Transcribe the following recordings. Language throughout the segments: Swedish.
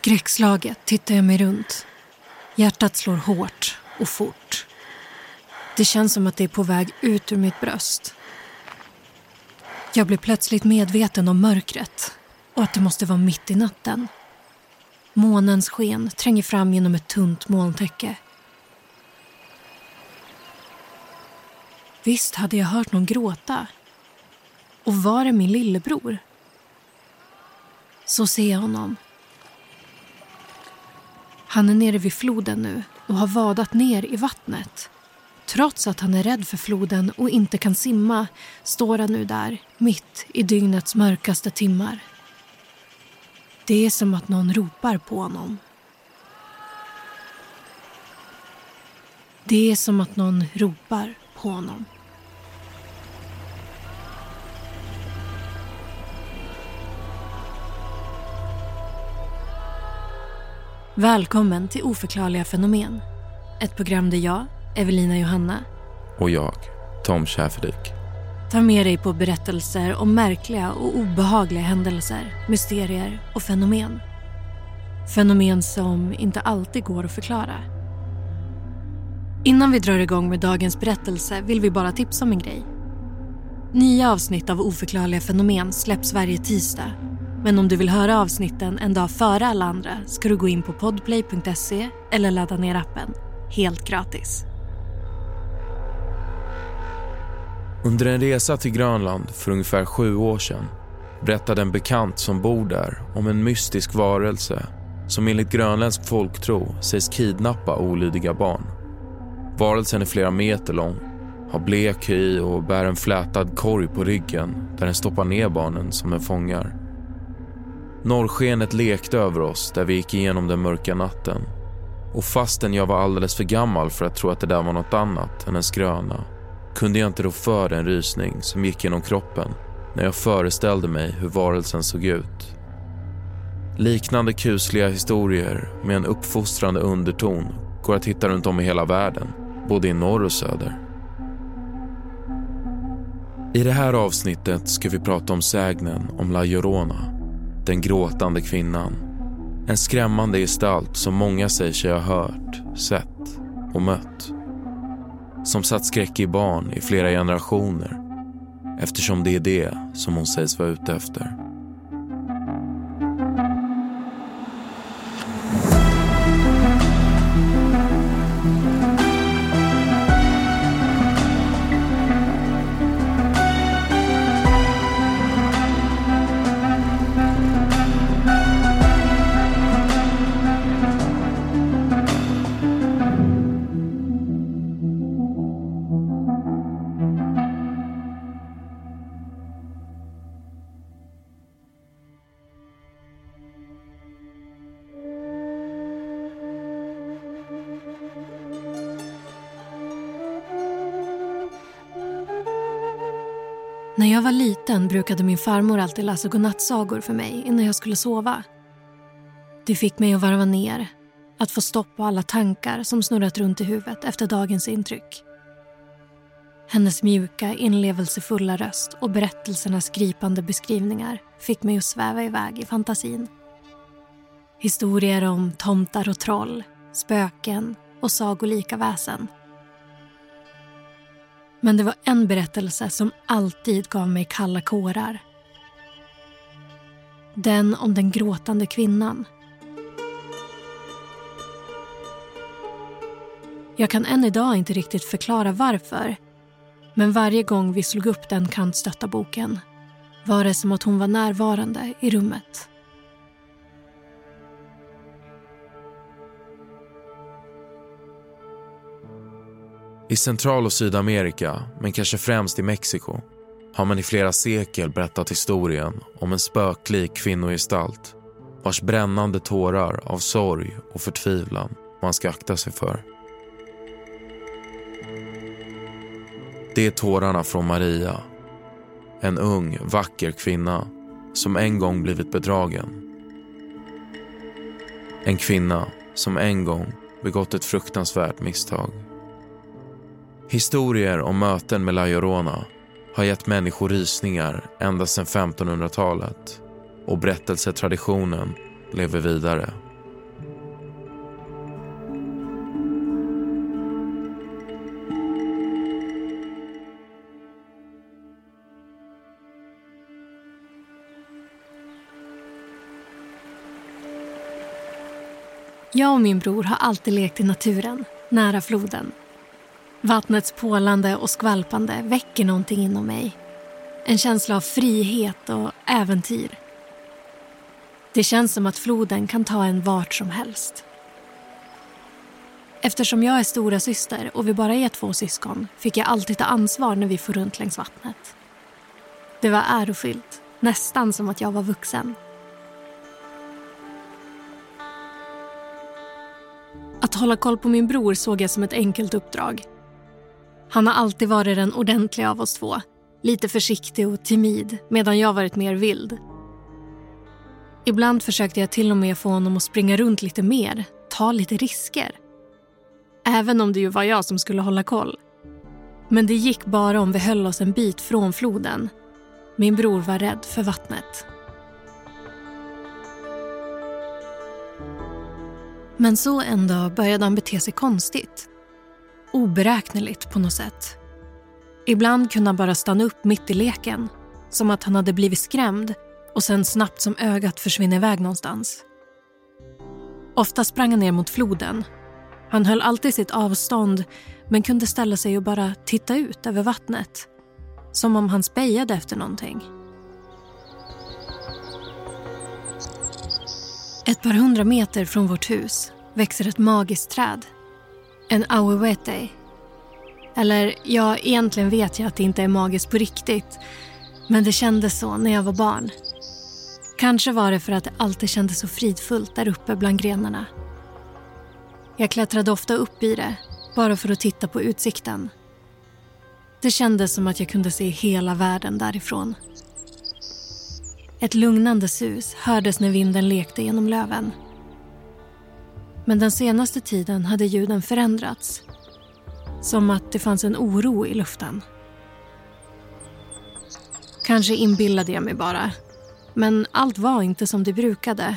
Skräckslaget tittar jag mig runt. Hjärtat slår hårt och fort. Det känns som att det är på väg ut ur mitt bröst. Jag blir plötsligt medveten om mörkret och att det måste vara mitt i natten. Månens sken tränger fram genom ett tunt molntäcke. Visst hade jag hört någon gråta. Och var är min lillebror? Så ser jag honom. Han är nere vid floden nu och har vadat ner i vattnet. Trots att han är rädd för floden och inte kan simma står han nu där, mitt i dygnets mörkaste timmar. Det är som att någon ropar på honom. Det är som att någon ropar på honom. Välkommen till Oförklarliga fenomen. Ett program där jag, Evelina Johanna, Och jag, Tom Schäferdik. tar med dig på berättelser om märkliga och obehagliga händelser, mysterier och fenomen. Fenomen som inte alltid går att förklara. Innan vi drar igång med dagens berättelse vill vi bara tipsa om en grej. Nya avsnitt av Oförklarliga fenomen släpps varje tisdag. Men om du vill höra avsnitten en dag före alla andra ska du gå in på podplay.se eller ladda ner appen. Helt gratis. Under en resa till Grönland för ungefär sju år sedan berättade en bekant som bor där om en mystisk varelse som enligt grönländsk folktro sägs kidnappa olydiga barn. Varelsen är flera meter lång, har blek hy och bär en flätad korg på ryggen där den stoppar ner barnen som den fångar. Norrskenet lekte över oss där vi gick igenom den mörka natten och fastän jag var alldeles för gammal för att tro att det där var något annat än en skröna kunde jag inte rå för den rysning som gick genom kroppen när jag föreställde mig hur varelsen såg ut. Liknande kusliga historier med en uppfostrande underton går att hitta runt om i hela världen, både i norr och söder. I det här avsnittet ska vi prata om sägnen om La Llorona, den gråtande kvinnan. En skrämmande gestalt som många säger sig ha hört, sett och mött som satt skräck i barn i flera generationer eftersom det är det som hon sägs vara ute efter. När jag var liten brukade min farmor alltid läsa godnattsagor för mig innan jag skulle sova. Det fick mig att varva ner, att få stopp på alla tankar som snurrat runt i huvudet efter dagens intryck. Hennes mjuka, inlevelsefulla röst och berättelsernas gripande beskrivningar fick mig att sväva iväg i fantasin. Historier om tomtar och troll, spöken och sagolika väsen. Men det var en berättelse som alltid gav mig kalla kårar. Den om den gråtande kvinnan. Jag kan än idag inte riktigt förklara varför. Men varje gång vi slog upp den kantstötta boken var det som att hon var närvarande i rummet. I Central och Sydamerika, men kanske främst i Mexiko, har man i flera sekel berättat historien om en spöklik kvinnogestalt vars brännande tårar av sorg och förtvivlan man ska akta sig för. Det är tårarna från Maria. En ung, vacker kvinna som en gång blivit bedragen. En kvinna som en gång begått ett fruktansvärt misstag. Historier om möten med La Llorona har gett människor rysningar ända sedan 1500-talet och berättelsetraditionen lever vidare. Jag och min bror har alltid lekt i naturen, nära floden. Vattnets pålande och skvalpande väcker någonting inom mig. En känsla av frihet och äventyr. Det känns som att floden kan ta en vart som helst. Eftersom jag är stora syster och vi bara är två syskon fick jag alltid ta ansvar när vi får runt längs vattnet. Det var ärofyllt, nästan som att jag var vuxen. Att hålla koll på min bror såg jag som ett enkelt uppdrag. Han har alltid varit den ordentliga av oss två. Lite försiktig och timid, medan jag varit mer vild. Ibland försökte jag till och med få honom att springa runt lite mer, ta lite risker. Även om det ju var jag som skulle hålla koll. Men det gick bara om vi höll oss en bit från floden. Min bror var rädd för vattnet. Men så en dag började han bete sig konstigt. Oberäkneligt på något sätt. Ibland kunde han bara stanna upp mitt i leken. Som att han hade blivit skrämd och sen snabbt som ögat försvinna iväg någonstans. Ofta sprang han ner mot floden. Han höll alltid sitt avstånd men kunde ställa sig och bara titta ut över vattnet. Som om han spejade efter någonting. Ett par hundra meter från vårt hus växer ett magiskt träd. En awewete. Eller ja, egentligen vet jag att det inte är magiskt på riktigt. Men det kändes så när jag var barn. Kanske var det för att det alltid kändes så fridfullt där uppe bland grenarna. Jag klättrade ofta upp i det, bara för att titta på utsikten. Det kändes som att jag kunde se hela världen därifrån. Ett lugnande sus hördes när vinden lekte genom löven. Men den senaste tiden hade ljuden förändrats. Som att det fanns en oro i luften. Kanske inbillade jag mig bara. Men allt var inte som det brukade.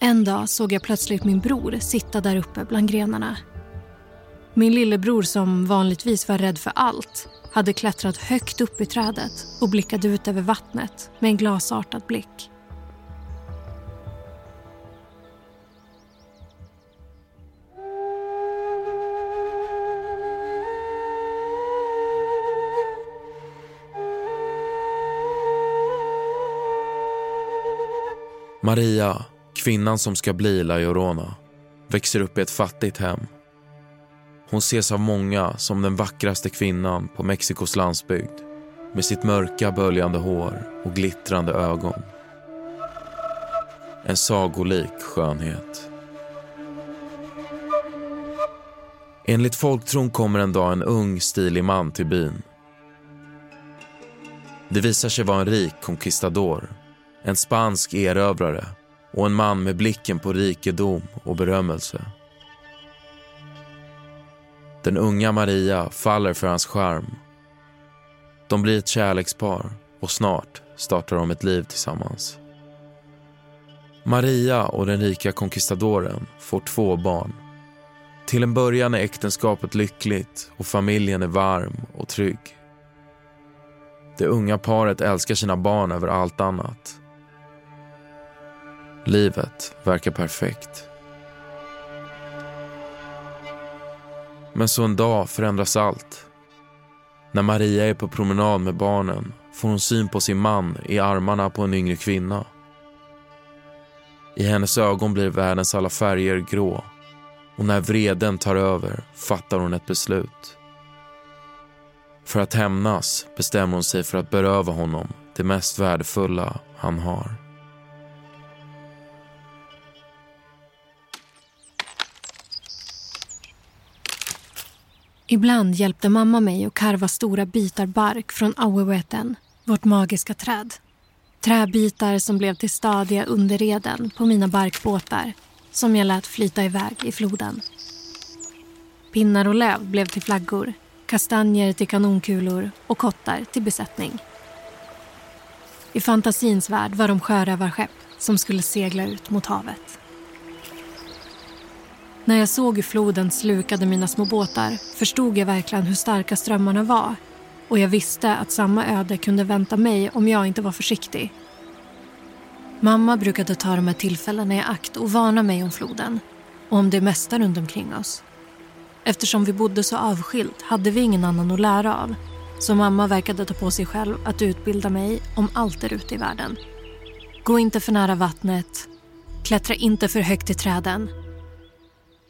En dag såg jag plötsligt min bror sitta där uppe bland grenarna. Min lillebror som vanligtvis var rädd för allt hade klättrat högt upp i trädet och blickade ut över vattnet med en glasartad blick. Maria, kvinnan som ska bli La Llorona, växer upp i ett fattigt hem. Hon ses av många som den vackraste kvinnan på Mexikos landsbygd med sitt mörka böljande hår och glittrande ögon. En sagolik skönhet. Enligt folktron kommer en dag en ung, stilig man till byn. Det visar sig vara en rik conquistador en spansk erövrare och en man med blicken på rikedom och berömmelse. Den unga Maria faller för hans charm. De blir ett kärlekspar och snart startar de ett liv tillsammans. Maria och den rika conquistadoren får två barn. Till en början är äktenskapet lyckligt och familjen är varm och trygg. Det unga paret älskar sina barn över allt annat Livet verkar perfekt. Men så en dag förändras allt. När Maria är på promenad med barnen får hon syn på sin man i armarna på en yngre kvinna. I hennes ögon blir världens alla färger grå och när vreden tar över fattar hon ett beslut. För att hämnas bestämmer hon sig för att beröva honom det mest värdefulla han har. Ibland hjälpte mamma mig att karva stora bitar bark från auehueten, vårt magiska träd. Träbitar som blev till stadiga underreden på mina barkbåtar som jag lät flyta iväg i floden. Pinnar och löv blev till flaggor, kastanjer till kanonkulor och kottar till besättning. I fantasins värld var de sjörövarskepp som skulle segla ut mot havet. När jag såg hur floden slukade mina små båtar förstod jag verkligen hur starka strömmarna var och jag visste att samma öde kunde vänta mig om jag inte var försiktig. Mamma brukade ta de här tillfällena i akt och varna mig om floden och om det mesta runt omkring oss. Eftersom vi bodde så avskilt hade vi ingen annan att lära av så mamma verkade ta på sig själv att utbilda mig om allt där ute i världen. Gå inte för nära vattnet. Klättra inte för högt i träden.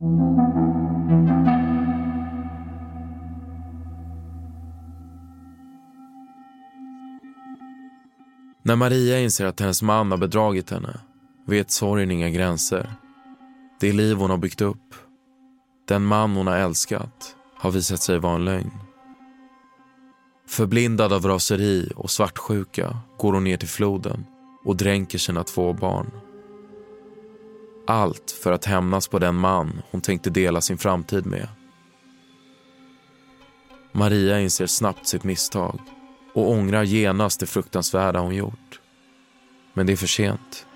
När Maria inser att hennes man har bedragit henne vet sorgen inga gränser. Det liv hon har byggt upp, den man hon har älskat, har visat sig vara en lögn. Förblindad av raseri och svartsjuka går hon ner till floden och dränker sina två barn. Allt för att hämnas på den man hon tänkte dela sin framtid med. Maria inser snabbt sitt misstag och ångrar genast det fruktansvärda hon gjort. Men det är för sent.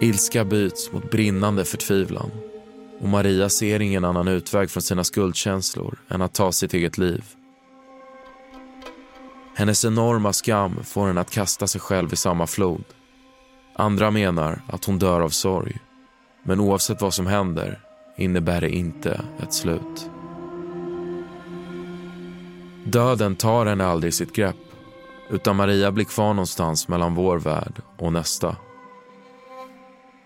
Ilska byts mot brinnande förtvivlan och Maria ser ingen annan utväg från sina skuldkänslor än att ta sitt eget liv. Hennes enorma skam får henne att kasta sig själv i samma flod. Andra menar att hon dör av sorg. Men oavsett vad som händer innebär det inte ett slut. Döden tar henne aldrig i sitt grepp utan Maria blir kvar någonstans mellan vår värld och nästa.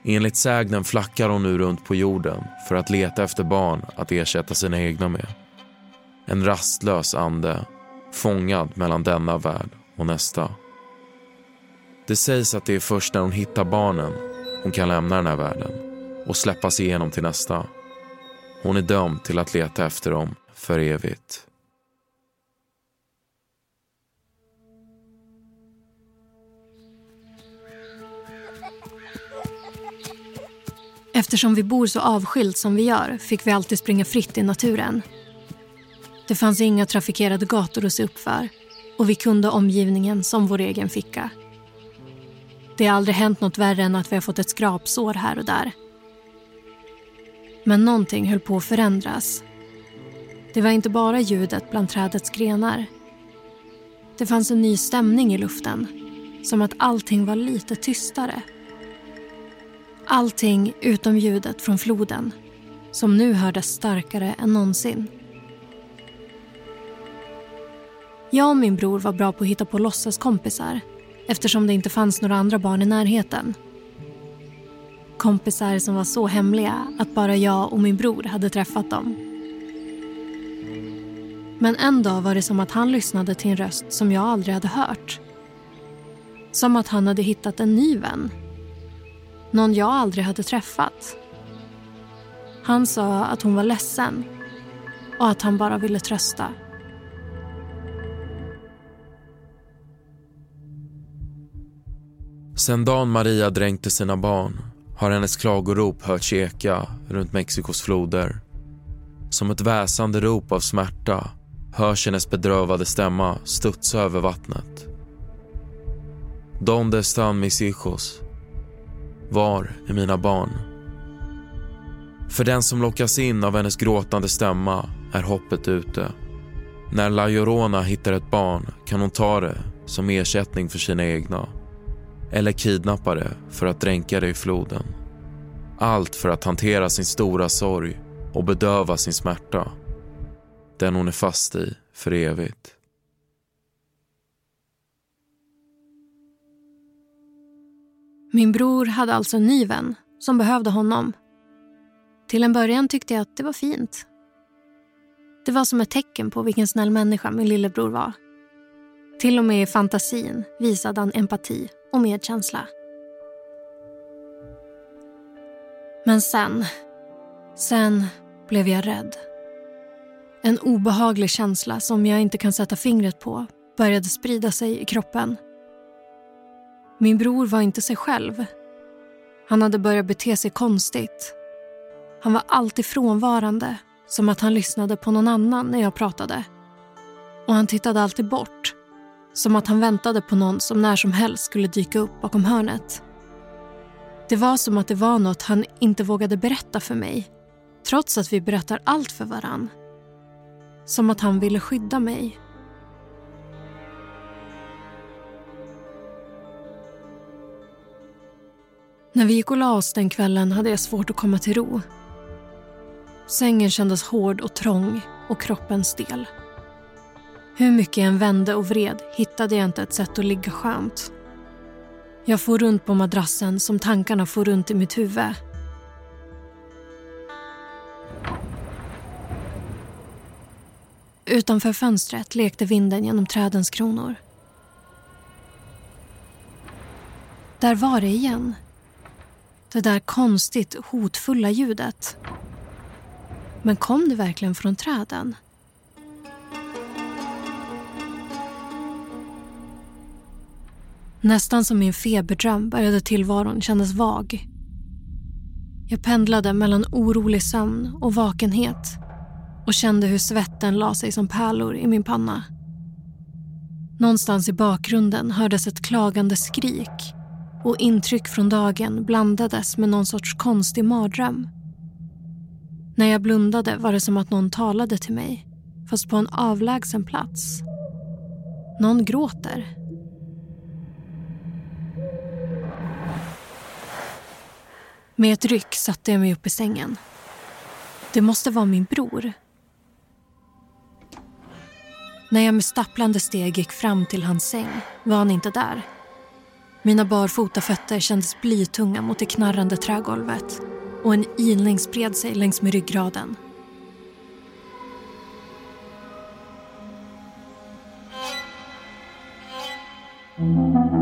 Enligt sägnen flackar hon nu runt på jorden för att leta efter barn att ersätta sina egna med. En rastlös ande, fångad mellan denna värld och nästa. Det sägs att det är först när hon hittar barnen hon kan lämna den här världen och släppa sig igenom till nästa. Hon är dömd till att leta efter dem för evigt. Eftersom vi bor så avskilt som vi gör fick vi alltid springa fritt i naturen. Det fanns inga trafikerade gator att se upp för och vi kunde omgivningen som vår egen ficka. Det har aldrig hänt något värre än att vi har fått ett skrapsår här och där. Men någonting höll på att förändras. Det var inte bara ljudet bland trädets grenar. Det fanns en ny stämning i luften. Som att allting var lite tystare. Allting utom ljudet från floden. Som nu hördes starkare än någonsin. Jag och min bror var bra på att hitta på låtsaskompisar eftersom det inte fanns några andra barn i närheten. Kompisar som var så hemliga att bara jag och min bror hade träffat dem. Men en dag var det som att han lyssnade till en röst som jag aldrig hade hört. Som att han hade hittat en ny vän. Någon jag aldrig hade träffat. Han sa att hon var ledsen och att han bara ville trösta. Sen dagen Maria dränkte sina barn har hennes klagorop hörts eka runt Mexikos floder. Som ett väsande rop av smärta hörs hennes bedrövade stämma studsa över vattnet. Donde están mis hijos? Var är mina barn? För den som lockas in av hennes gråtande stämma är hoppet ute. När La Llorona hittar ett barn kan hon ta det som ersättning för sina egna. Eller kidnappa det för att dränka det i floden. Allt för att hantera sin stora sorg och bedöva sin smärta. Den hon är fast i för evigt. Min bror hade alltså en ny vän som behövde honom. Till en början tyckte jag att det var fint. Det var som ett tecken på vilken snäll människa min lillebror var. Till och med i fantasin visade han empati och medkänsla. Men sen, sen blev jag rädd. En obehaglig känsla som jag inte kan sätta fingret på började sprida sig i kroppen. Min bror var inte sig själv. Han hade börjat bete sig konstigt. Han var alltid frånvarande, som att han lyssnade på någon annan när jag pratade. Och han tittade alltid bort, som att han väntade på någon som när som helst skulle dyka upp bakom hörnet. Det var som att det var något han inte vågade berätta för mig, trots att vi berättar allt för varann. Som att han ville skydda mig. När vi gick och la oss den kvällen hade jag svårt att komma till ro. Sängen kändes hård och trång och kroppen stel. Hur mycket jag än vände och vred hittade jag inte ett sätt att ligga skönt. Jag får runt på madrassen som tankarna får runt i mitt huvud. Utanför fönstret lekte vinden genom trädens kronor. Där var det igen. Det där konstigt hotfulla ljudet. Men kom det verkligen från träden? Nästan som i en feberdröm började tillvaron kännas vag. Jag pendlade mellan orolig sömn och vakenhet och kände hur svetten la sig som pärlor i min panna. Någonstans i bakgrunden hördes ett klagande skrik och intryck från dagen blandades med någon sorts konstig mardröm. När jag blundade var det som att någon talade till mig, fast på en avlägsen plats. Någon gråter. Med ett ryck satte jag mig upp i sängen. Det måste vara min bror. När jag med stapplande steg gick fram till hans säng var han inte där. Mina barfota fötter kändes blytunga mot det knarrande trägolvet och en ilning spred sig längs med ryggraden. Mm.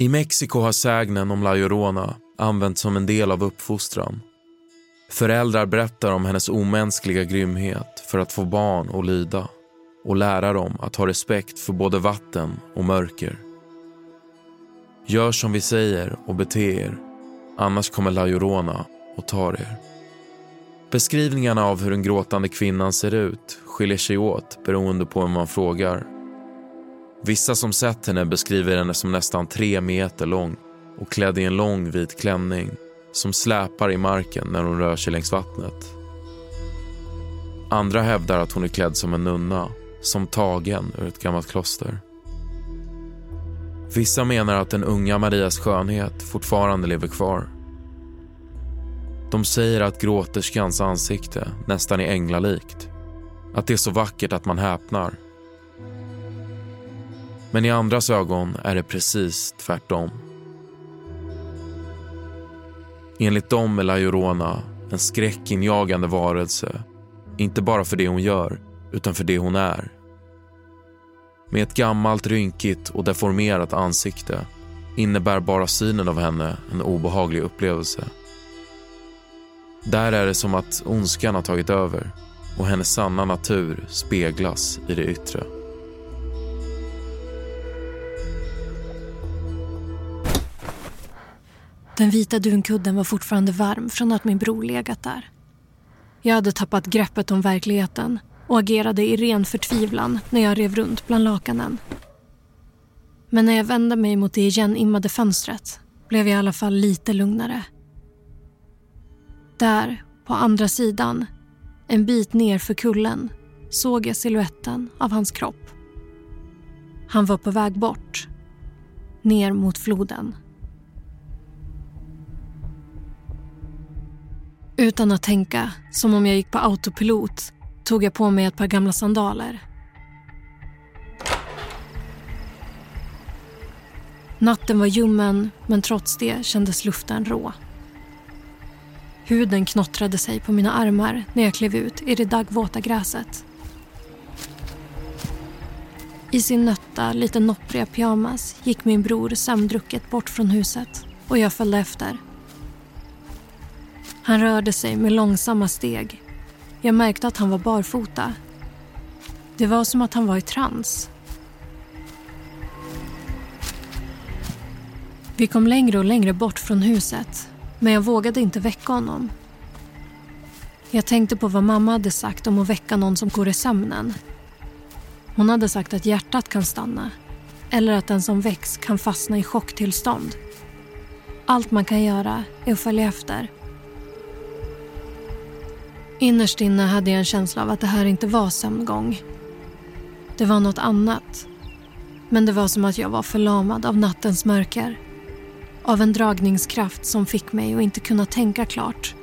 I Mexiko har sägnen om La Llorona använts som en del av uppfostran. Föräldrar berättar om hennes omänskliga grymhet för att få barn att lyda och lära dem att ha respekt för både vatten och mörker. Gör som vi säger och bete er, annars kommer La Llorona och tar er. Beskrivningarna av hur den gråtande kvinnan ser ut skiljer sig åt beroende på vem man frågar. Vissa som sett henne beskriver henne som nästan tre meter lång och klädd i en lång vit klänning som släpar i marken när hon rör sig längs vattnet. Andra hävdar att hon är klädd som en nunna, som tagen ur ett gammalt kloster. Vissa menar att den unga Marias skönhet fortfarande lever kvar. De säger att gråterskans ansikte nästan är änglalikt. Att det är så vackert att man häpnar. Men i andras ögon är det precis tvärtom. Enligt dem är Lajorona en skräckinjagande varelse. Inte bara för det hon gör, utan för det hon är. Med ett gammalt, rynkigt och deformerat ansikte innebär bara synen av henne en obehaglig upplevelse. Där är det som att ondskan har tagit över och hennes sanna natur speglas i det yttre. Den vita dunkudden var fortfarande varm från att min bror legat där. Jag hade tappat greppet om verkligheten och agerade i ren förtvivlan när jag rev runt bland lakanen. Men när jag vände mig mot det igenimmade fönstret blev jag i alla fall lite lugnare. Där, på andra sidan, en bit ner för kullen, såg jag siluetten av hans kropp. Han var på väg bort, ner mot floden. Utan att tänka, som om jag gick på autopilot, tog jag på mig ett par gamla sandaler. Natten var ljummen, men trots det kändes luften rå. Huden knottrade sig på mina armar när jag klev ut i det daggvåta gräset. I sin nötta, lite noppriga pyjamas gick min bror sömndrucket bort från huset och jag följde efter. Han rörde sig med långsamma steg. Jag märkte att han var barfota. Det var som att han var i trans. Vi kom längre och längre bort från huset men jag vågade inte väcka honom. Jag tänkte på vad mamma hade sagt om att väcka någon som går i sömnen. Hon hade sagt att hjärtat kan stanna eller att den som väcks kan fastna i chocktillstånd. Allt man kan göra är att följa efter. Innerst inne hade jag en känsla av att det här inte var sömngång. Det var något annat. Men det var som att jag var förlamad av nattens mörker. Av en dragningskraft som fick mig att inte kunna tänka klart.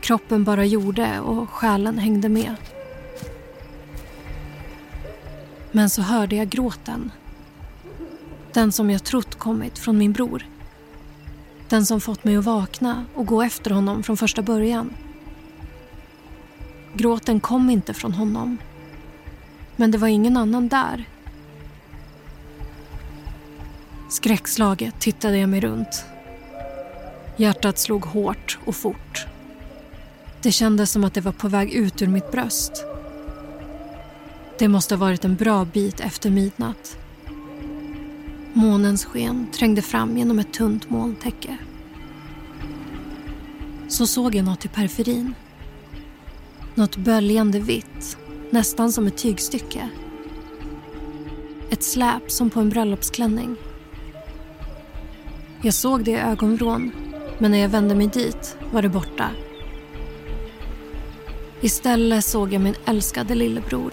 Kroppen bara gjorde och själen hängde med. Men så hörde jag gråten. Den som jag trott kommit från min bror. Den som fått mig att vakna och gå efter honom från första början. Gråten kom inte från honom. Men det var ingen annan där. Skräckslaget tittade jag mig runt. Hjärtat slog hårt och fort. Det kändes som att det var på väg ut ur mitt bröst. Det måste ha varit en bra bit efter midnatt. Månens sken trängde fram genom ett tunt molntäcke. Så såg jag något i periferin. Något böljande vitt, nästan som ett tygstycke. Ett släp som på en bröllopsklänning. Jag såg det i ögonvrån, men när jag vände mig dit var det borta. Istället såg jag min älskade lillebror.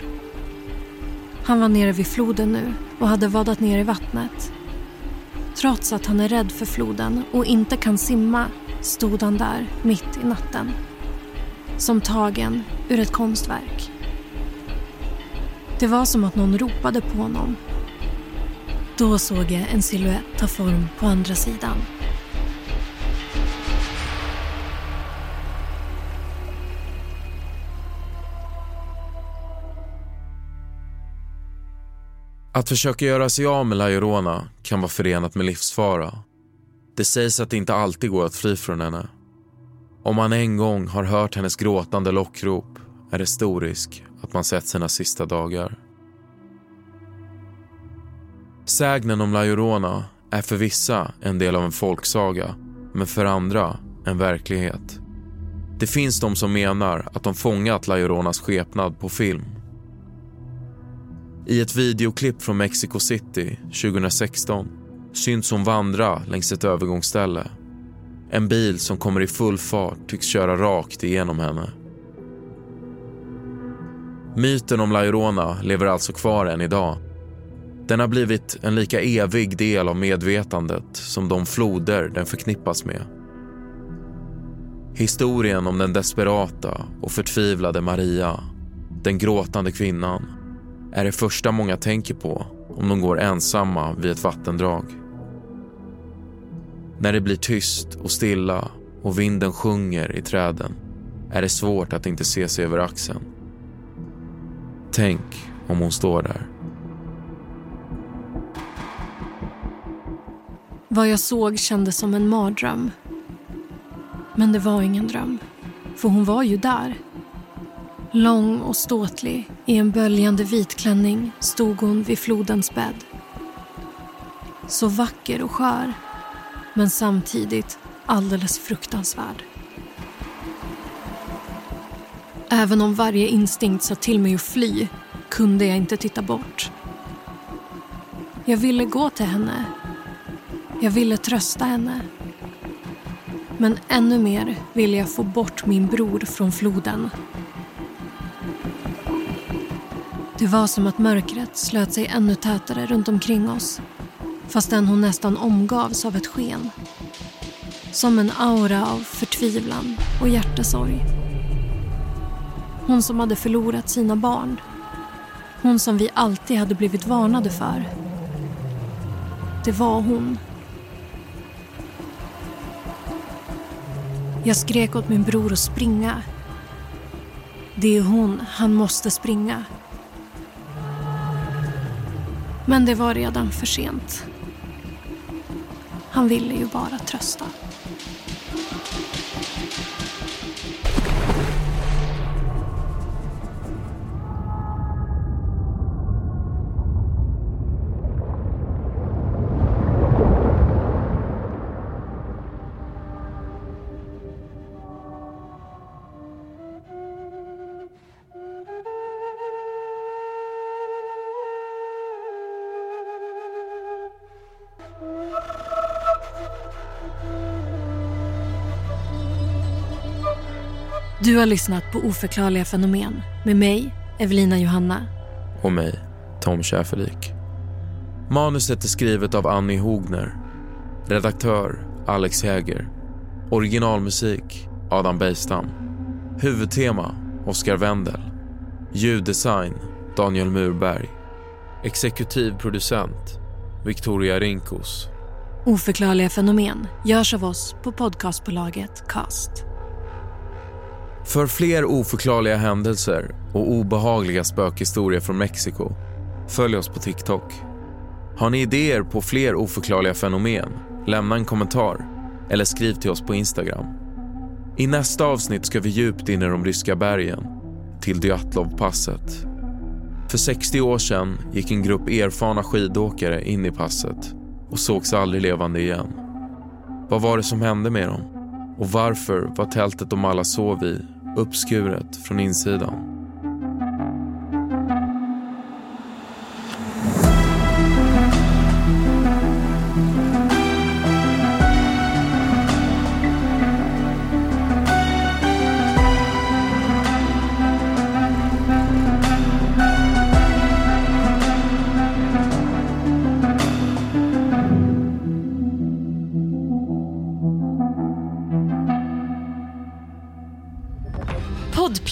Han var nere vid floden nu och hade vadat ner i vattnet. Trots att han är rädd för floden och inte kan simma stod han där mitt i natten. Som tagen ur ett konstverk. Det var som att någon ropade på honom. Då såg jag en siluett ta form på andra sidan. Att försöka göra sig av med La Llorona kan vara förenat med livsfara. Det sägs att det inte alltid går att fly från henne. Om man en gång har hört hennes gråtande lockrop är det stor risk att man sett sina sista dagar. Sägnen om La Llorona är för vissa en del av en folksaga, men för andra en verklighet. Det finns de som menar att de fångat La Lloronas skepnad på film. I ett videoklipp från Mexico City 2016 syns hon vandra längs ett övergångsställe. En bil som kommer i full fart tycks köra rakt igenom henne. Myten om Lairona lever alltså kvar än idag. Den har blivit en lika evig del av medvetandet som de floder den förknippas med. Historien om den desperata och förtvivlade Maria, den gråtande kvinnan, är det första många tänker på om de går ensamma vid ett vattendrag. När det blir tyst och stilla och vinden sjunger i träden är det svårt att inte se sig över axeln. Tänk om hon står där. Vad jag såg kändes som en mardröm. Men det var ingen dröm, för hon var ju där. Lång och ståtlig, i en böljande vit klänning stod hon vid flodens bädd. Så vacker och skör, men samtidigt alldeles fruktansvärd. Även om varje instinkt sa till mig att fly kunde jag inte titta bort. Jag ville gå till henne. Jag ville trösta henne. Men ännu mer ville jag få bort min bror från floden. Det var som att mörkret slöt sig ännu tätare runt omkring oss fastän hon nästan omgavs av ett sken. Som en aura av förtvivlan och hjärtesorg. Hon som hade förlorat sina barn. Hon som vi alltid hade blivit varnade för. Det var hon. Jag skrek åt min bror att springa. Det är hon, han måste springa. Men det var redan för sent. Han ville ju bara trösta. Du har lyssnat på Oförklarliga fenomen med mig, Evelina Johanna. Och mig, Tom Schäferlik. Manuset är skrivet av Annie Hogner. Redaktör Alex Häger. Originalmusik Adam Bejstam. Huvudtema Oscar Wendel. Ljuddesign Daniel Murberg. Exekutiv producent Victoria Rinkos. Oförklarliga fenomen görs av oss på podcastbolaget Cast. För fler oförklarliga händelser och obehagliga spökhistorier från Mexiko, följ oss på TikTok. Har ni idéer på fler oförklarliga fenomen? Lämna en kommentar eller skriv till oss på Instagram. I nästa avsnitt ska vi djupt in i de ryska bergen, till Dyatlovpasset. För 60 år sedan gick en grupp erfarna skidåkare in i passet och sågs aldrig levande igen. Vad var det som hände med dem? Och varför var tältet de alla sov i uppskuret från insidan?